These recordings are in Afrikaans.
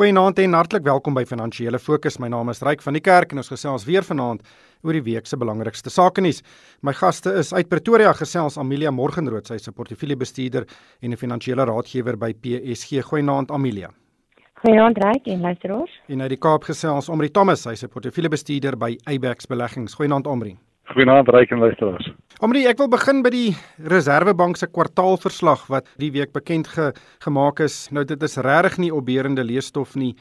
Goeienaand en hartlik welkom by Finansiële Fokus. My naam is Ryk van die Kerk en ons gesels weer vanaand oor die week se belangrikste sake nuus. My gaste is uit Pretoria gesels Amelia Morgenrood, sy is 'n portefeuljebestuurder en 'n finansiële raadgewer by PSG. Goeienaand Amelia. Goeienaand Ryk en luisteraars. En uit die Kaap gesels Omri Thomas, hy is 'n portefeuljebestuurder by Abex Beleggings. Goeienaand Omri. Goeienaand Ryk en luisteraars. Omri, ek wil begin by die Reserwebank se kwartaalverslag wat die week bekend ge, gemaak is. Nou dit is regtig nie opbeurende leesstof nie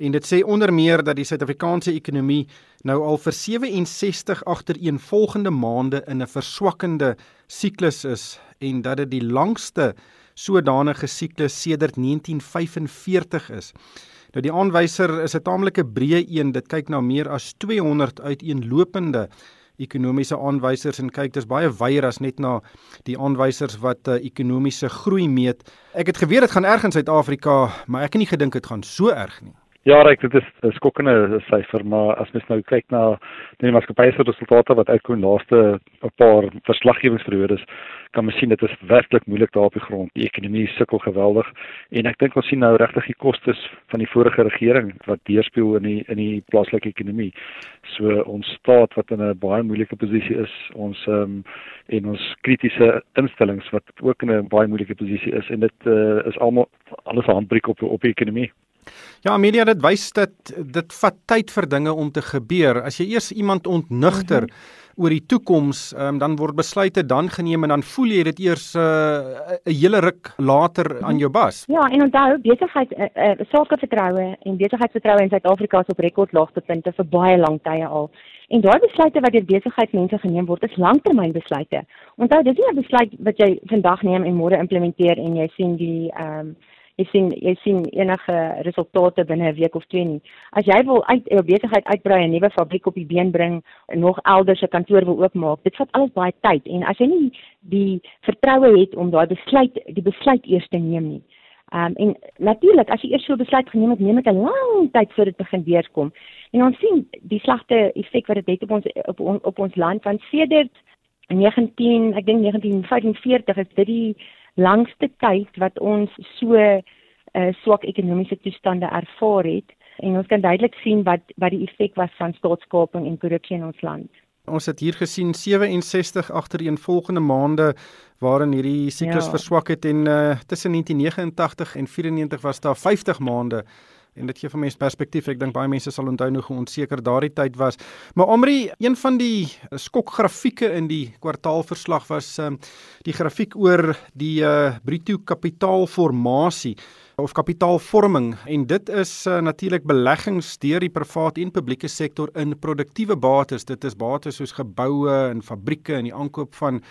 en dit sê onder meer dat die Suid-Afrikaanse ekonomie nou al vir 67 agtereenvolgende maande in 'n verswakkende siklus is en dat dit die langste sodanige siklus sedert 1945 is. Nou die aanwyser is 'n taamlike breë een. Dit kyk na meer as 200 uiteenlopende ekonomiese aanwysers en kyk dis baie wyer as net na die aanwysers wat uh, ekonomiese groei meet. Ek het geweet dit gaan erg in Suid-Afrika, maar ek het nie gedink dit gaan so erg nie. Ja, reg, dit is 'n skokkende syfer, maar as mens nou kyk na die maatskappye se resultate wat uitkom laaste 'n paar verslaggewingsperiodes, kan mens sien dit is werklik moeilik daar op die grond. Die ekonomie sukkel geweldig en ek dink ons sien nou regtig die kostes van die vorige regering wat deurspeel in die in die plaaslike ekonomie. So ons staat wat in 'n baie moeilike posisie is, ons ehm um, en ons kritiese instellings wat ook in 'n baie moeilike posisie is en dit uh, is almal alles handbreek op op die ekonomie. Ja, media dit wys dat dit vat tyd vir dinge om te gebeur. As jy eers iemand ontnugter mm -hmm. oor die toekoms, um, dan word besluite dan geneem en dan voel jy dit eers 'n uh, 'n hele ruk later -hmm. aan jou bas. Ja, en onthou, besigheid uh, uh, sakevertroue en besigheidsvertroue in Suid-Afrika is op rekordlaagtepunte vir baie lank tye al. En daai besluite wat deur besigheidsmense geneem word, is langtermynbesluite. Onthou, dis nie 'n besluit wat jy vandag neem en môre implementeer en jy sien die ehm um, jy sien jy sien enige resultate binne 'n week of twee nie. As jy wil uit jou besigheid uitbrei 'n nuwe fabriek op die been bring nog elders 'n kantoor wil oopmaak, dit vat alles baie tyd en as jy nie die vertroue het om daai besluit die besluit eers te neem nie. Ehm um, en natuurlik as jy eers so 'n besluit geneem het, neem dit 'n lang tyd voor dit begin deurkom. En ons sien die slegte effek wat dit het op ons op, op ons land van sedert 19 ek dink 1945 is dit die langste tyd wat ons so uh, swak ekonomiese toestande ervaar het en ons kan duidelik sien wat wat die effek was van staatskaping en korrupsie in ons land. Ons het hier gesien 67 agtereenvolgende maande waarin hierdie siklus ja. verswak het en uh, tussen 1989 en 94 was daar 50 maande en dit gee vir mense perspektief. Ek dink baie mense sal onthou hoe onseker daardie tyd was. Maar Omri, een van die skokgrafieke in die kwartaalverslag was um, die grafiek oor die uh, bruto kapitaalformasie of kapitaalvorming en dit is uh, natuurlik beleggings deur die private en publieke sektor in produktiewe bates. Dit is bates soos geboue en fabrieke en die aankoop van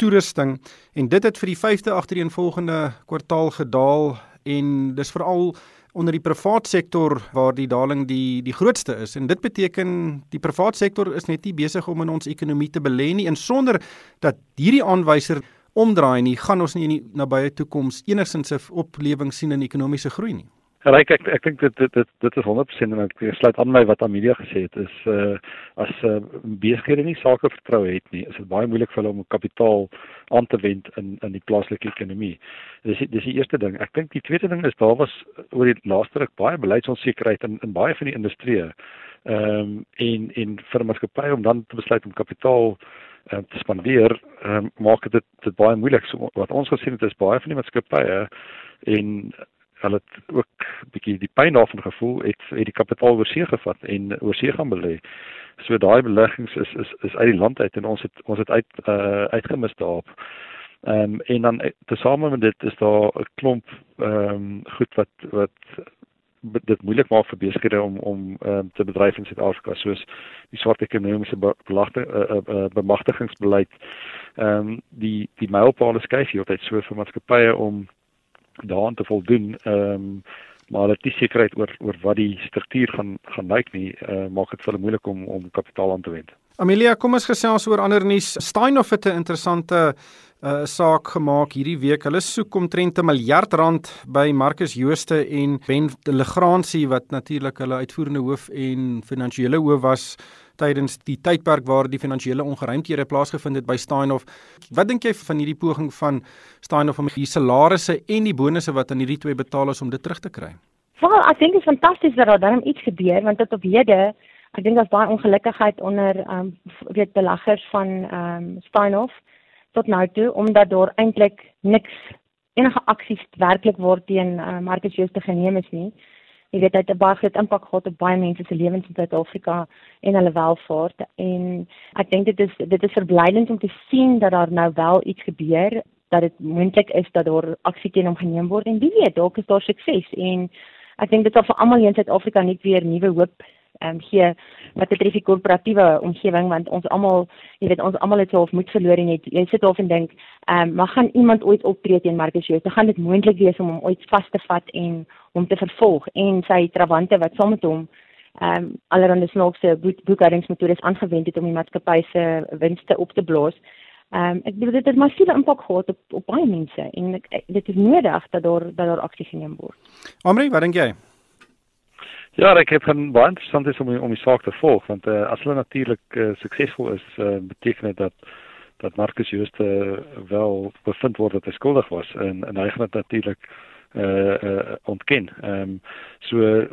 toerusting en dit het vir die 5de agtereenvolgende kwartaal gedaal en dis veral onder die privaat sektor waar die daling die die grootste is en dit beteken die privaat sektor is net nie besig om in ons ekonomie te belê nie en sonder dat hierdie aanwyser omdraai nie gaan ons nie in die nabye toekoms enigsins 'n oplewing sien in ekonomiese groei nie. Ryk ek ek dink dit dit dit dit is 100% en ek sluit aan my wat Amelia gesê het is uh as uh, besighede nie sake vertroue het nie is dit baie moeilik vir hulle om kapitaal aan te wend in in die plaaslike ekonomie. Dis dis die eerste ding. Ek dink die tweede ding is daar was oor die laaste ruk baie beleidsonsekerheid in in baie van die industrieë. Ehm um, en en vir maatskappye om dan te besluit om kapitaal uh, te spandeer, um, maak dit dit baie moeilik. So wat ons gesien het is baie van die maatskappye en hulle het ook bietjie die pyn daarvan gevoel het het die kapitaal oorsee gevat en oorsee gaan belê. So daai beleggings is is is uit die land uit en ons het ons het uit uh, uitgemis daarop. Ehm um, en dan eh, tesame met dit is daar 'n klomp ehm um, goed wat wat dit moeilik maak vir besighede om om um, te bedryf in Suid-Afrika soos die swart ekonomiese belagte uh, uh, bemagtigingsbeleid. Ehm um, die die mylpaale skuif hier altyd so vir maatskappye om daaraan te voldoen. Ehm um, maar hulle het nie sekerheid oor oor wat die struktuur gaan gaan lyk nie. Uh, maak dit vir hulle moeilik om om kapitaal aan te wend. Amelia, kom ons gesels oor ander nuus. Steinhoff het 'n interessante uh, saak gemaak hierdie week. Hulle soek omtrent 'n miljard rand by Marcus Jooste en Ben Legrandsie wat natuurlik hulle uitvoerende hoof en finansiële hoof was tydens die tydperk waar die finansiële ongeruimthede plaasgevind het by Steinhoff. Wat dink jy van hierdie poging van Steinhoff om die salarisse en die bonusse wat aan hierdie twee betaal is om dit terug te kry? Wel, ek dink dit is fantasties dat daar dan iets gebeur want tot op hede ek dink daar's baie ongelukkigheid onder ehm um, weet beleggers van ehm um, Steinhoff tot nou toe omdat daar eintlik niks enige aksies werklik word teen uh, Marcus Jooste geneem is nie. Jy weet dit het 'n baie groot impak gehad op baie mense se lewens in Suid-Afrika en hulle welvaart. En ek dink dit is dit is verblydend om te sien dat daar nou wel iets gebeur dat dit moontlik is dat daar aksie teen hom geneem word. En wie weet dalk is daar sukses. En ek dink dit sal vir almal in Suid-Afrika net weer nuwe hoop ehm um, gee wat betref die korporatiewe omgewing want ons almal jy weet ons almal het self moed verloor en jy, jy sit half en dink ehm um, maar gaan iemand ooit optree teen Marcus Jooste gaan dit moontlik wees om hom ooit vas te vat en hom te vervolg en sy trawante wat saam met hom ehm um, allerhande snaakse boekhoudingsmetodes aangewend het om die maatskappy se winste op te blaas Ehm um, ek bedoel dit het massiewe impak gehad op op baie mense en ek, dit is nodig dat daar dat daar aksie geneem word. Amri, wat dink jy? Ja, ek het van baie interessant is om om die saak te volg want uh, as hulle natuurlik uh, suksesvol is, uh, beteken dit dat dat Marcus Jooste uh, wel bevind word dat hy skuldig was en en hy gaan dit natuurlik uh, uh ontken. Ehm um, so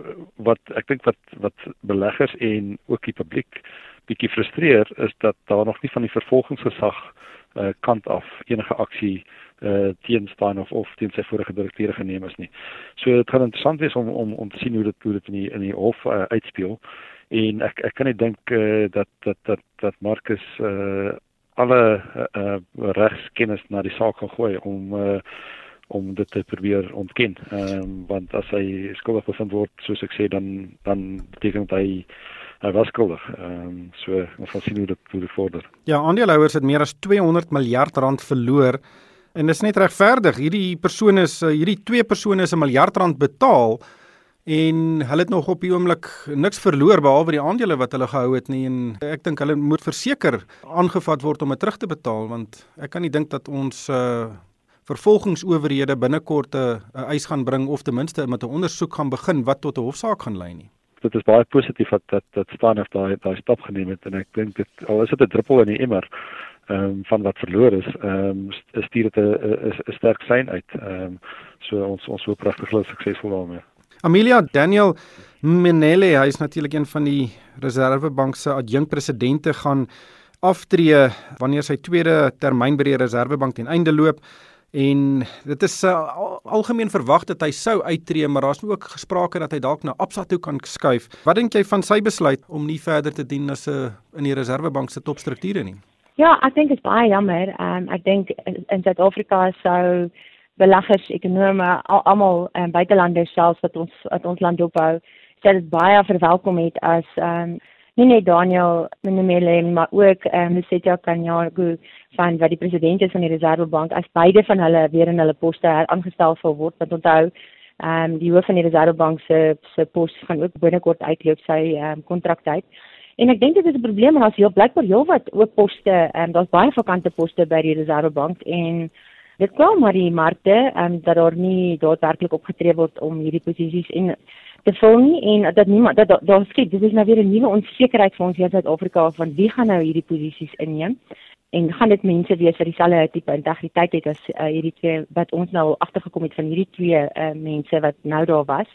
wat ek dink wat wat beleggers en ook die publiek bietjie frustreer is dat daar nog nie van die vervolgingsgesag uh kant af enige aksie uh teen staan of of teen sy vorige direkteure geneem is nie. So dit gaan interessant wees om om om te sien hoe dit hoe dit in die in die hof uh, uitspeel. En ek ek kan net dink uh, dat dat dat dat Marcus uh alle uh, uh regskennis na die saak gaan gooi om uh om dit te probeer ontken. Ehm um, want as hy skuldig bevind word, soos ek sê, dan dan beteken dit hy hy was skuldig. Ehm um, so ons gaan sien hoe dit hoe dit vorder. Ja, aandeelhouers het meer as 200 miljard rand verloor En dis net regverdig. Hierdie persone is eh, hierdie twee persone is 'n miljard rand betaal en hulle het nog op die oomblik niks verloor behalwe die aandele wat hulle gehou het nie en ek dink hulle moet verseker aangevat word om dit terug te betaal want ek kan nie dink dat ons uh vervolgingsowerhede binnekort 'n uh, eis gaan bring of ten minste met 'n ondersoek gaan begin wat tot 'n hofsaak gaan lei nie. Dit is baie positief dat dat dat staan of daai daai stap geneem het en ek dink dit al is dit 'n druppel in die emmer ehm um, van wat verloor is, ehm um, stuur dit 'n sterk sein uit. Ehm um, so ons ons hoop regtig hulle suksesvol daarmee. Amelia Daniel Menele, hy is natuurlik een van die Reservebank se adjunkpresidente gaan aftree wanneer sy tweede termyn by die Reservebank ten einde loop en dit is uh, algemeen verwag dat hy sou uittreë maar daar's ook gesprake dat hy dalk na Absa toe kan skuif. Wat dink jy van sy besluit om nie verder te dien as 'n uh, in die Reservebank se topstrukture nie? Ja, ek dink dit is baie jammer. Ehm um, ek dink in Suid-Afrika sou beleggers, ekonome, almal ehm um, buitelanders selfs wat ons wat ons land opbou, sê dit baie verwelkom het as ehm um, nie net Daniel Menemele maar ook ehm um, Setja Kanyagu van wat die president is van die Reservebank as beide van hulle weer in hulle poste aangestel sal word. Want onthou ehm um, die hoof van die Reservebank se se pos gaan ook binnekort uitloop sy ehm um, kontraktyd. En ek dink dit is 'n probleem en as jy blykbaar heelwat oop poste, ehm um, daar's baie vakante poste by die Reservebank en dit kom maar die markte en um, dat daar nie daadwerklik opgetree word om hierdie posisies en te vul nie en dat niemand dat daar skep dis is nou weer 'n nuwe onsekerheid vir ons hier in Suid-Afrika van wie gaan nou hierdie posisies inneem en gaan dit mense wees wat dieselfde tipe integriteit het as uh, hierdie twee wat ons nou agtergekom het van hierdie twee uh, mense wat nou daar was.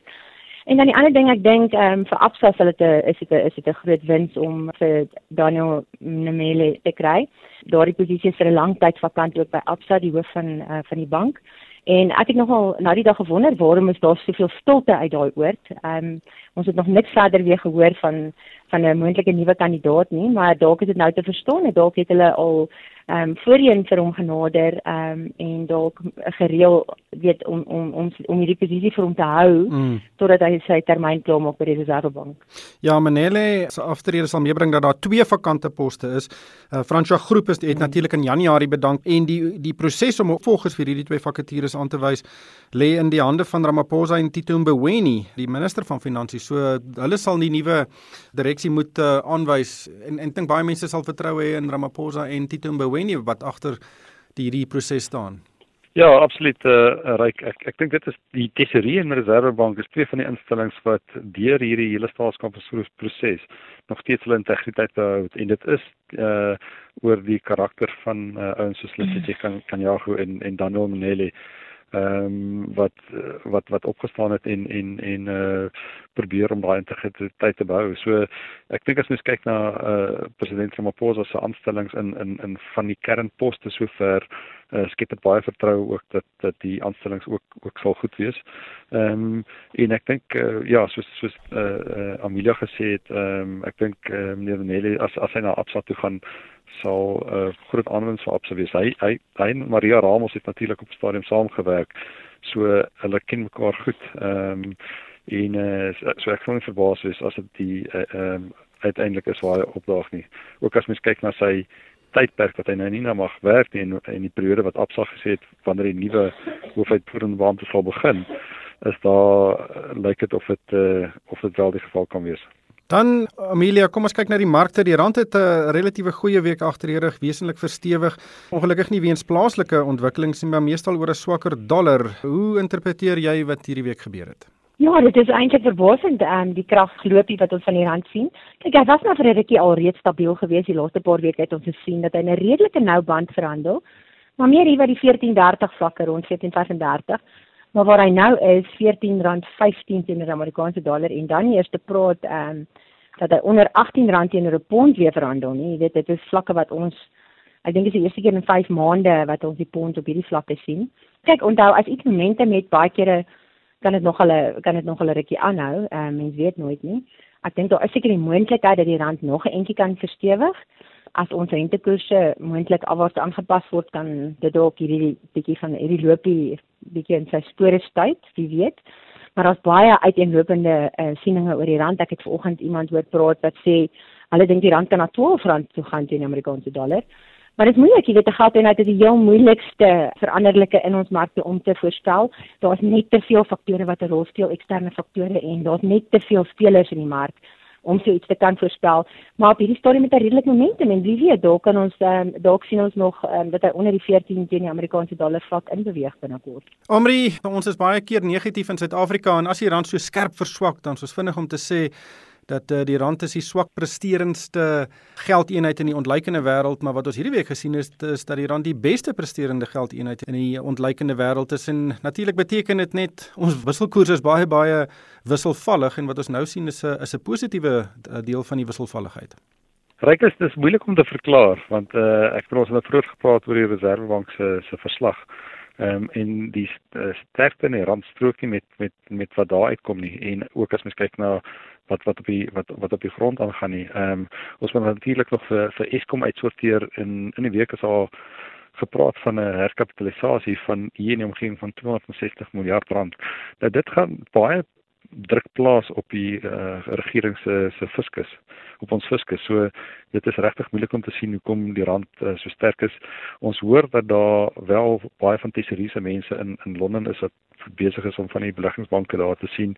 En dan die ander ding ek dink ehm um, vir Absa sal dit 'n is dit 'n is dit 'n groot wins om vir Daniel Nemele te kry. Daardie posisie is vir 'n lang tyd vakant ook by Absa die hoof van uh, van die bank. En ek het nogal na die dag gewonder waarom is daar soveel stilte uit daai oord. Ehm um, ons het nog niks verder weer gehoor van van 'n moontlike nuwe kandidaat nie, maar dalk is dit nou te verstaan en dalk het hulle al ehm um, voorheen vir hom genader ehm um, en dalk gereël weet om om om om hierdie posisie vir hom te hou mm. totdat hy sy termyn klaar maak by die Reservebank. Ja, Manele se aftrede sal meebring dat daar twee vakante poste is. Uh, François Groep is het mm. natuurlik in Januarie bedank en die die proses om volgens vir hierdie twee vakatures aan te wys lê in die hande van Ramaphosa en Tito Mboweni, die minister van finansies. So hulle sal die nuwe direksie moet uh, aanwys en en dink baie mense sal vertrou hê in Ramaphosa en Tito Mboweni Mboweni wat agter die hierdie proses staan. Ja, absoluut eh uh, ryk. Ek ek dink dit is die Tesorie en Reservebank is twee van die instellings wat deur hierdie hele staatskapitaalproses nog steeds hulle integriteit behou en dit is eh uh, oor die karakter van uh, ouens soos Letsitsi kan kan Jago en en Daniel Maneli ehm um, wat wat wat opgestaan het en en en uh probeer om daai integriteit te bou. So ek dink as mens kyk na uh president Ramaphosa se aanstellings in in in van die kernposte sover uh, skep dit baie vertroue ook dat dat die aanstellings ook ook sal goed wees. Ehm um, en ek dink uh, ja, soos soos eh uh, uh, Amelia gesê het, ehm um, ek dink eh uh, meneer Nelly as as hy na Absa toe gaan sal 'n uh, groot aanwinst vir Absa wees. Hy hy hy en Maria Ramos het natuurlik op stadium saamgewerk. So hulle ken mekaar goed. Ehm um, en uh, so ek kon verbaas wees as dit die ehm uh, um, uiteindelik is waar hy opdaag nie. Ook as mens kyk na sy tydperk wat hy nou nie nou mag werk nie en in die periode wat Absa gesê het wanneer die nuwe hoofuitvoerende beampte sal begin is daar eh, lyk dit of dit uh, of dit wel die geval kan wees. Dan Amelia, kom ons kyk na die markte. Die rand het 'n relatiewe goeie week agter die rug, wesentlik verstewig. Ongelukkig nie weens plaaslike ontwikkelings nie, maar meestal oor 'n swakker dollar. Hoe interpreteer jy wat hierdie week gebeur het? Ja, dit is eintlik verbaasend aan um, die kragloopie wat ons van die rand sien. Kyk, hy was nou vir 'n rukkie al reeds stabiel geweest die laaste paar weke het ons gesien dat hy 'n redelike nou band verhandel. Maar meer hier by die 14.30 vlakke rond 14.35. Maar waar hy nou is R14.15 teenoor die Amerikaanse dollar en dan eers te praat ehm um, dat hy onder R18 teenoor 'n pond weer verhandel, nie. Jy weet dit is vlakke wat ons ek dink is die eerste keer in 5 maande wat ons die pond op hierdie vlakke sien. Kyk, onthou as iets momente met baie kere kan dit nog hulle kan dit nog hulle rukkie aanhou. Ehm uh, mens weet nooit nie. Ek dink daar is seker die moontlikheid dat die rand nog 'n entjie kan verstewig as ons rentekoerse moontlik afwaarts aangepas word kan dit dalk hierdie bietjie van hierdie loopie bietjie in sy spore stuit, wie weet. Maar daar's baie uiteenlopende uh, sieninge oor die rand. Ek het vanoggend iemand hoor praat wat sê hulle dink die rand kan na R12 toe gaan teen die Amerikaanse dollar. Maar dit is moeilik, jy weet, geld en uit is die heel moeilikste veranderlike in ons markte om te voorspel. Daar's net te veel faktore wat 'n rol speel, eksterne faktore en daar's net te veel spelers in die mark om so iets te kan voorspel. Maar op hierdie stadium met 'n redelik momentum en wie weet, dalk kan ons um, dalk sien ons nog um, dat hy onder die 14 teen die Amerikaanse dollar vlak in beweeg binnekort. Omri, ons is baie keer negatief in Suid-Afrika en as die rand so skerp verswak, dan is ons vinnig om te sê dat uh, die rand is die swak presterendste geldeenheid in die ontleikende wêreld, maar wat ons hierdie week gesien het is dat die rand die beste presterende geldeenheid in die ontleikende wêreld is en natuurlik beteken dit net ons wisselkoers is baie baie wisselvallig en wat ons nou sien is 'n is 'n positiewe eh, deel van die wisselvalligheid. Rykus, dit is moeilik om te verklaar want uh, ek het ons net vroeër gepraat oor die Reserwebank se se verslag. Ehm um, en die sterkte in die rand strook nie met met met wat daar uitkom nie en ook as mens kyk na wat wat op die wat wat op die grond aangaan nie. Ehm um, ons moet natuurlik nog vir vir Eskom uitsorteer in in die week is al gepraat van 'n herkapitalisasie van hier in die omgewing van 260 miljard rand. Nou dit gaan baie druk plaas op die uh, regering se se fiskus op ons fiskus. So dit is regtig moeilik om te sien hoekom die rand uh, so sterk is. Ons hoor dat daar wel baie van tesoriese mense in in Londen is wat besig is om van die beleggingsbanke daar te sien.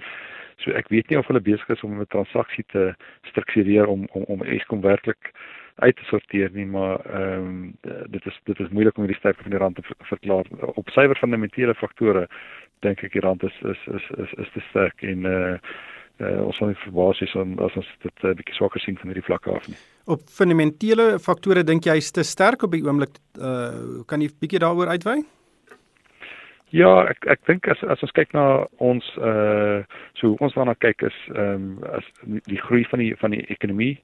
So ek weet nie of hulle besig is om 'n transaksie te struktureer om om om Eskom werklik uit te sorteer nie, maar ehm um, dit is dit is moeilik om hierdie sterkte van die rand te verklaar. Op suiwer fundamentele faktore dink ek die rand is is is is, is te sterk en eh uh, uh, ons nie verbaas wees as ons dit 'n uh, bietjie swakker sien van hierdie vlakke af nie. Op fundamentele faktore dink jy hy's te sterk op die oomblik eh uh, kan jy bietjie daaroor uitwy? Ja, ek ek dink as as ons kyk na ons uh so ons daarna kyk is ehm um, as die groei van die van die ekonomie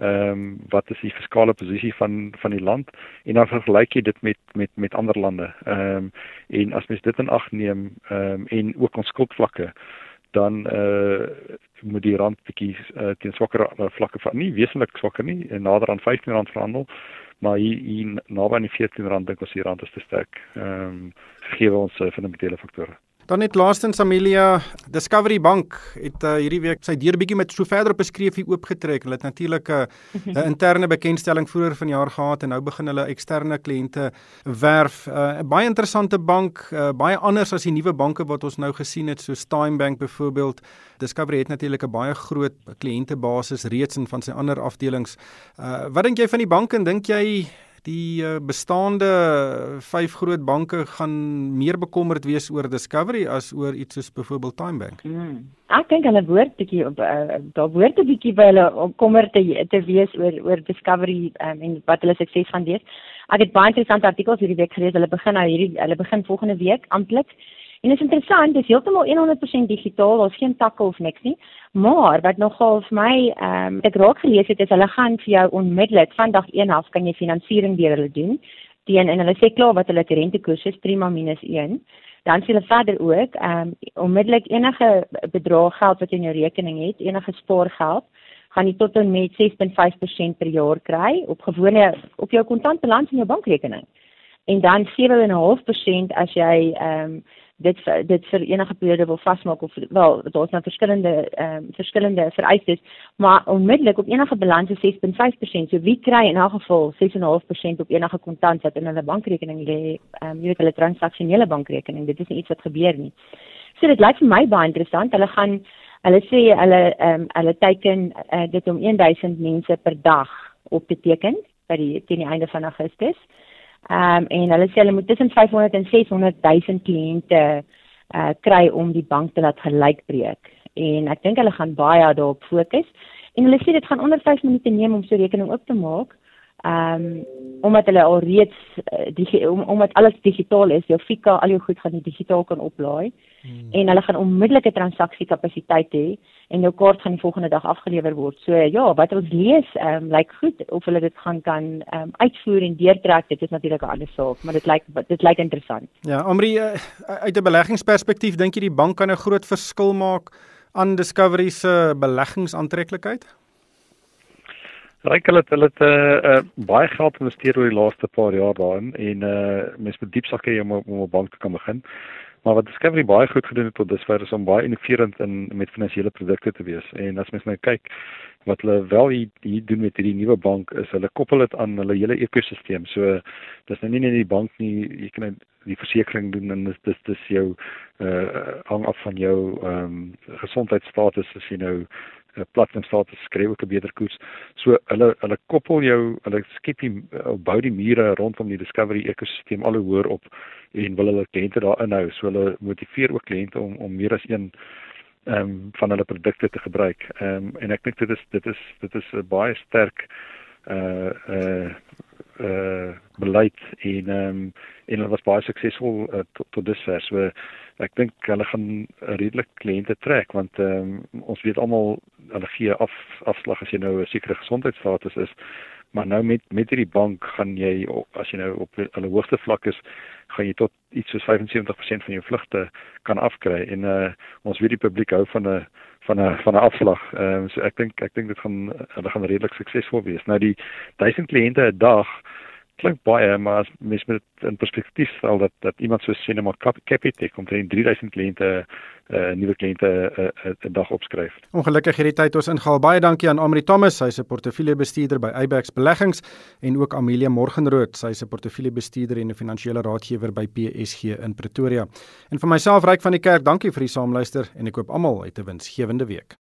ehm um, wat is die fiskale posisie van van die land en dan vergelyk jy dit met met met ander lande. Ehm um, en as mens dit in ag neem ehm um, en ook ons skuldvlakke dan uh moet die rand bietjie uh, teen swakker vlakke van nie wesentlik swakker nie nader aan R15 verhandel maar hier, hier naby aan die 14 rand dink ons die rand is te sterk. Ehm um, gegee ons uh, fundamentele faktore. Dan net laastens Amelia, Discovery Bank het uh, hierdie week sy deur bietjie met so verder op beskryfie oopgetrek. Hulle het natuurlik 'n uh, interne bekendstelling vroeër vanjaar gehad en nou begin hulle eksterne kliënte werf. 'n uh, Baie interessante bank, uh, baie anders as die nuwe banke wat ons nou gesien het, so Stein Bank byvoorbeeld. Discovery het natuurlik 'n baie groot kliëntebasis reeds in van sy ander afdelings. Uh, wat dink jy van die bank en dink jy die uh, bestaande vyf groot banke gaan meer bekommerd wees oor Discovery as oor iets soos byvoorbeeld TymeBank. Hmm. Ek dink hulle woord bietjie op uh, daar woord 'n bietjie by hulle om kommer te te wees oor oor Discovery um, en wat hulle sukses gaan wees. Ek het baie interessante artikels hierdie week gelees. Hulle begin nou hierdie hulle begin volgende week amptelik. En dit is interessant, dit is heeltemal 100% digitaal, daar's geen takke of niks nie. Maar wat nogal vir my ehm um, ek raak gelees het is hulle gaan vir jou onmiddellik van dag 1 af kan jy finansiering deur hulle doen. Teen en hulle sê klaar wat hulle rentekoers is prima minus 1. Dan sê hulle verder ook ehm um, onmiddellik enige bedrag geld wat jy in jou rekening het, enige spaargeld gaan jy tot en met 6.5% per jaar kry op gewone op jou kontantbalans in jou bankrekening. En dan 7.5% as jy ehm um, dit dit vir enige periode wil vasmaak of wel daar's nou verskillende ehm um, verskillende vereistes maar onmiddellik op enige balans is 6.5% so wie kry in elk geval 6.5% op enige kontant wat in hulle bankrekening lê? Ehm um, jy weet hulle transaksionele bankrekening. Dit is nie iets wat gebeur nie. So dit lyk vir my baie interessant. Hulle gaan hulle sê hulle ehm um, hulle teiken uh, dit om 1000 mense per dag op te teken by die teen die einde van Augustus. Ehm um, en hulle sê hulle moet tussen 500 en 600 000 kliënte uh kry om die bank te laat gelykbreek. En ek dink hulle gaan baie daarop fokus. En hulle sê dit gaan onder 5 minute neem om so 'n rekening oop te maak. Ehm um, omdat hulle al reeds uh, die om, omdat alles digitaal is, jou Fika al jou goed gaan jy digitaal kan oplaai. Hmm. En hulle gaan onmiddellike transaksiekapasiteit hê en jou kaart gaan die volgende dag afgelewer word. So ja, wat ons lees, ehm um, lyk goed of hulle dit gaan kan ehm um, uitvoer en deurtrek. Dit is natuurlik 'n ander saak, maar dit lyk dit lyk interessant. Ja, Amri uh, uit 'n beleggingsperspektief, dink jy die bank kan 'n groot verskil maak aan Discovery se beleggingsaantreklikheid? Ryk hulle het hulle het uh, uh, baie geld investeer oor die laaste paar jaar daarin en uh mens moet diep sakke om om 'n bank te kan begin. Maar wat Discovery baie goed gedoen het tot dusver is om baie innoverend in met finansiële produkte te wees. En as mens nou kyk wat hulle wel hier, hier doen met hierdie nuwe bank is hulle koppel dit aan hulle hele ekosisteem. So dis nou nie net die bank nie, jy kan nou die versekerings doen en dis dis dis jou uh hang af van jou ehm um, gesondheidsstatus as jy nou 'n platinum status skryf ook 'n beter koers. So hulle hulle koppel jou, hulle skep die bou die mure rondom die Discovery ekosisteem al hoër op en wil hulle kliënte daar inhou. So hulle motiveer ook kliënte om om meer as een ehm um, van hulle produkte te gebruik. Ehm um, en ek dink dit is dit is dit is 'n baie sterk uh uh uh beleid en ehm um, en hulle was baie suksesvol uh, tot, tot dusver. So ek dink hulle gaan redelik kliënte trek want ehm um, ons weet almal hulle gee af afslag as jy nou 'n sekere gesondheidsstatus is maar nou met met hierdie bank gaan jy as jy nou op hulle hoogste vlak is gaan jy tot iets soos 75% van jou vlugte kan afkry en uh, ons weet die publiek hou van 'n van 'n van 'n afslag. Ehm um, so ek dink ek dink dit gaan hulle gaan redelik suksesvol wees. Nou die 1000 kliënte 'n dag klink baie maar as mens met in perspektief stel dat dat iemand so Cinema Capitec omtrent 3000 kliënte uh, nuwe kliënte 'n uh, uh, uh, dag opskryf. Ongelukkig hierdie tyd ons ingehaal. Baie dankie aan Amri Thomas, hy's 'n portefeuljebestuurder by Ibex Beleggings en ook Amelia Morgenrood, sy's 'n portefeuljebestuurder en 'n finansiële raadgewer by PSG in Pretoria. En vir myself Ryk van die Kerk, dankie vir die saamluister en ek koop almal uit 'n winsgewende week.